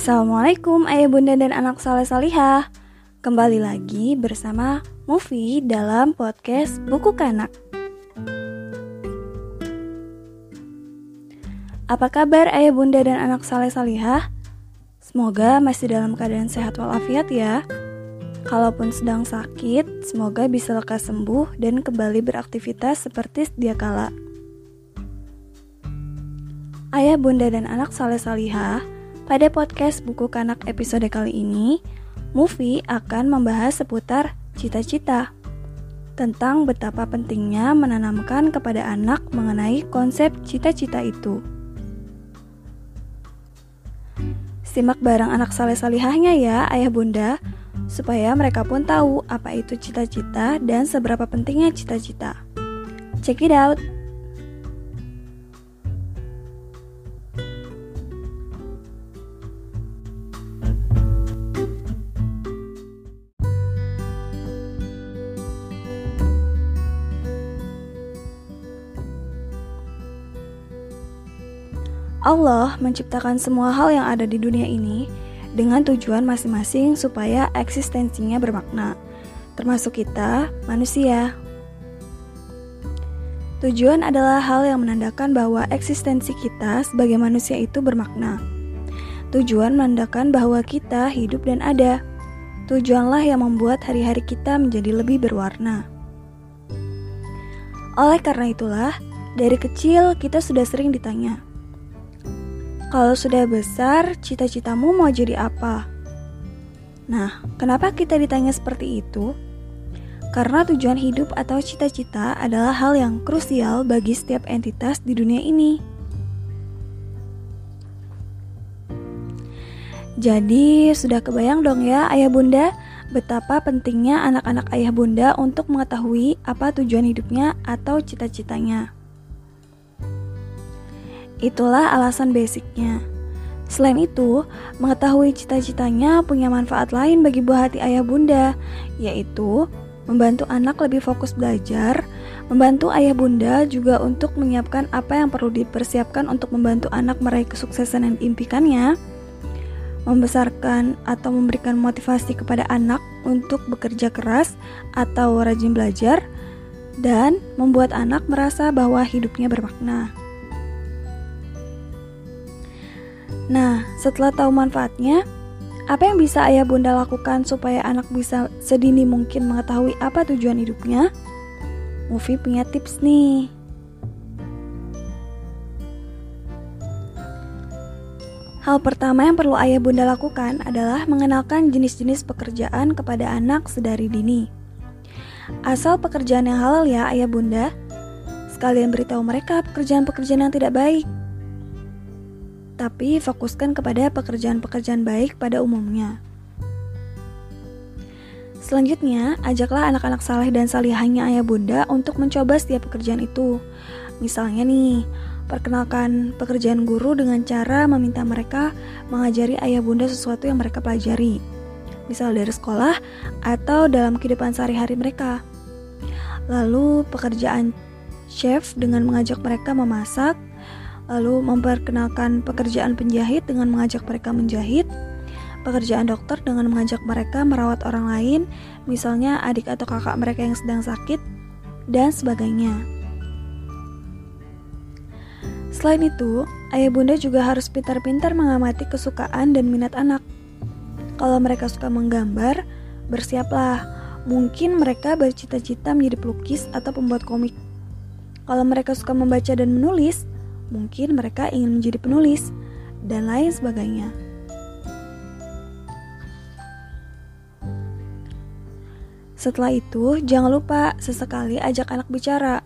Assalamualaikum ayah bunda dan anak saleh salihah Kembali lagi bersama Mufi dalam podcast Buku Kanak Apa kabar ayah bunda dan anak saleh salihah? Semoga masih dalam keadaan sehat walafiat ya Kalaupun sedang sakit, semoga bisa lekas sembuh dan kembali beraktivitas seperti sedia kala. Ayah, bunda, dan anak saleh salihah pada podcast Buku Kanak episode kali ini, Mufi akan membahas seputar cita-cita. Tentang betapa pentingnya menanamkan kepada anak mengenai konsep cita-cita itu. Simak bareng anak saleh salihahnya ya, ayah bunda, supaya mereka pun tahu apa itu cita-cita dan seberapa pentingnya cita-cita. Check it out! Allah menciptakan semua hal yang ada di dunia ini dengan tujuan masing-masing supaya eksistensinya bermakna, termasuk kita, manusia. Tujuan adalah hal yang menandakan bahwa eksistensi kita sebagai manusia itu bermakna. Tujuan menandakan bahwa kita hidup dan ada. Tujuanlah yang membuat hari-hari kita menjadi lebih berwarna. Oleh karena itulah, dari kecil kita sudah sering ditanya, kalau sudah besar, cita-citamu mau jadi apa? Nah, kenapa kita ditanya seperti itu? Karena tujuan hidup atau cita-cita adalah hal yang krusial bagi setiap entitas di dunia ini. Jadi, sudah kebayang dong ya, ayah bunda, betapa pentingnya anak-anak ayah bunda untuk mengetahui apa tujuan hidupnya atau cita-citanya. Itulah alasan basicnya. Selain itu, mengetahui cita-citanya punya manfaat lain bagi buah hati ayah bunda, yaitu membantu anak lebih fokus belajar, membantu ayah bunda juga untuk menyiapkan apa yang perlu dipersiapkan untuk membantu anak meraih kesuksesan yang diimpikannya, membesarkan atau memberikan motivasi kepada anak untuk bekerja keras atau rajin belajar, dan membuat anak merasa bahwa hidupnya bermakna. Nah, setelah tahu manfaatnya, apa yang bisa ayah bunda lakukan supaya anak bisa sedini mungkin mengetahui apa tujuan hidupnya? Mufi punya tips nih. Hal pertama yang perlu ayah bunda lakukan adalah mengenalkan jenis-jenis pekerjaan kepada anak sedari dini. Asal pekerjaan yang halal ya ayah bunda, sekalian beritahu mereka pekerjaan-pekerjaan yang tidak baik tapi fokuskan kepada pekerjaan-pekerjaan baik pada umumnya. Selanjutnya, ajaklah anak-anak saleh dan salihahnya ayah bunda untuk mencoba setiap pekerjaan itu. Misalnya nih, perkenalkan pekerjaan guru dengan cara meminta mereka mengajari ayah bunda sesuatu yang mereka pelajari. Misal dari sekolah atau dalam kehidupan sehari-hari mereka. Lalu pekerjaan chef dengan mengajak mereka memasak, lalu memperkenalkan pekerjaan penjahit dengan mengajak mereka menjahit, pekerjaan dokter dengan mengajak mereka merawat orang lain, misalnya adik atau kakak mereka yang sedang sakit, dan sebagainya. Selain itu, ayah bunda juga harus pintar-pintar mengamati kesukaan dan minat anak. Kalau mereka suka menggambar, bersiaplah. Mungkin mereka bercita-cita menjadi pelukis atau pembuat komik. Kalau mereka suka membaca dan menulis, mungkin mereka ingin menjadi penulis, dan lain sebagainya. Setelah itu, jangan lupa sesekali ajak anak bicara.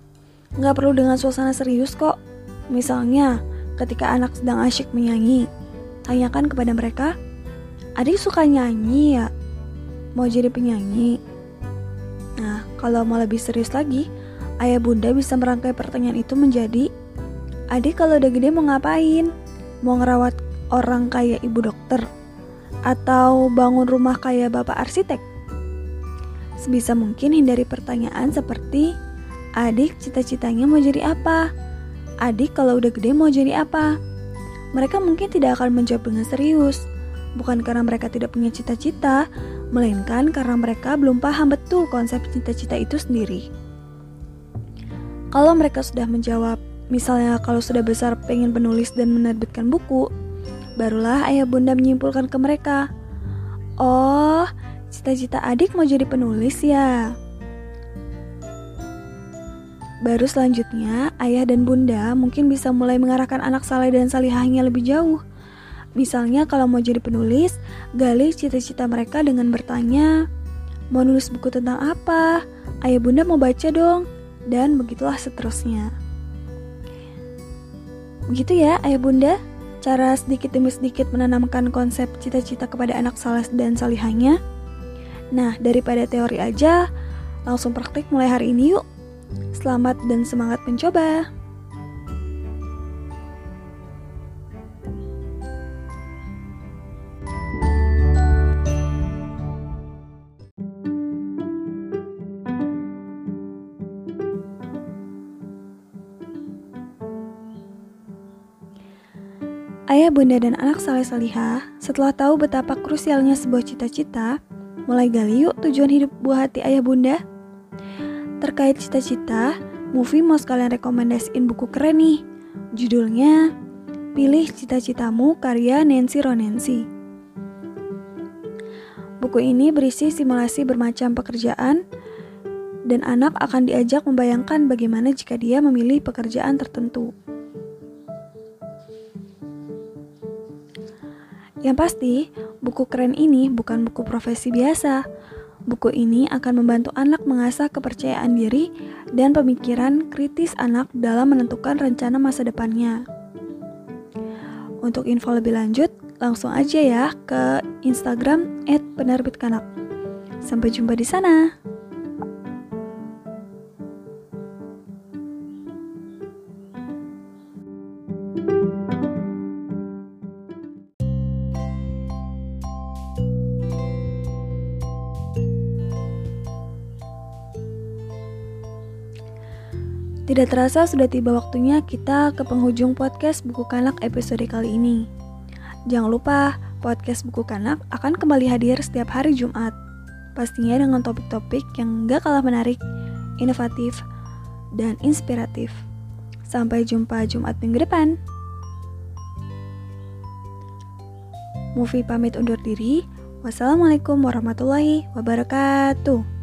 Nggak perlu dengan suasana serius kok. Misalnya, ketika anak sedang asyik menyanyi, tanyakan kepada mereka, adik suka nyanyi ya? Mau jadi penyanyi? Nah, kalau mau lebih serius lagi, ayah bunda bisa merangkai pertanyaan itu menjadi Adik kalau udah gede mau ngapain? Mau ngerawat orang kayak ibu dokter? Atau bangun rumah kayak bapak arsitek? Sebisa mungkin hindari pertanyaan seperti Adik cita-citanya mau jadi apa? Adik kalau udah gede mau jadi apa? Mereka mungkin tidak akan menjawab dengan serius. bukan karena mereka tidak punya cita-cita, melainkan karena mereka belum paham betul konsep cita-cita itu sendiri. Kalau mereka sudah menjawab, misalnya kalau sudah besar pengen penulis dan menerbitkan buku, barulah ayah bunda menyimpulkan ke mereka, Oh, cita-cita adik mau jadi penulis ya? Baru selanjutnya, ayah dan bunda mungkin bisa mulai mengarahkan anak saleh dan salihahnya lebih jauh. Misalnya kalau mau jadi penulis, gali cita-cita mereka dengan bertanya, mau nulis buku tentang apa? Ayah bunda mau baca dong. Dan begitulah seterusnya. Begitu ya ayah bunda? cara sedikit demi sedikit menanamkan konsep cita-cita kepada anak salas dan salihahnya. Nah, daripada teori aja, langsung praktik mulai hari ini yuk. Selamat dan semangat mencoba. Ayah, bunda, dan anak saleh salihah setelah tahu betapa krusialnya sebuah cita-cita, mulai gali yuk tujuan hidup buah hati ayah bunda. Terkait cita-cita, movie mau sekalian rekomendasiin buku keren nih. Judulnya Pilih Cita-Citamu karya Nancy Ronensi. Buku ini berisi simulasi bermacam pekerjaan dan anak akan diajak membayangkan bagaimana jika dia memilih pekerjaan tertentu. Yang pasti, buku keren ini bukan buku profesi biasa. Buku ini akan membantu anak mengasah kepercayaan diri dan pemikiran kritis anak dalam menentukan rencana masa depannya. Untuk info lebih lanjut, langsung aja ya ke Instagram @penerbitkanak. Sampai jumpa di sana. Tidak terasa sudah tiba waktunya kita ke penghujung podcast Buku Kanak episode kali ini. Jangan lupa, podcast Buku Kanak akan kembali hadir setiap hari Jumat. Pastinya dengan topik-topik yang gak kalah menarik, inovatif, dan inspiratif. Sampai jumpa Jumat minggu depan. Movie pamit undur diri. Wassalamualaikum warahmatullahi wabarakatuh.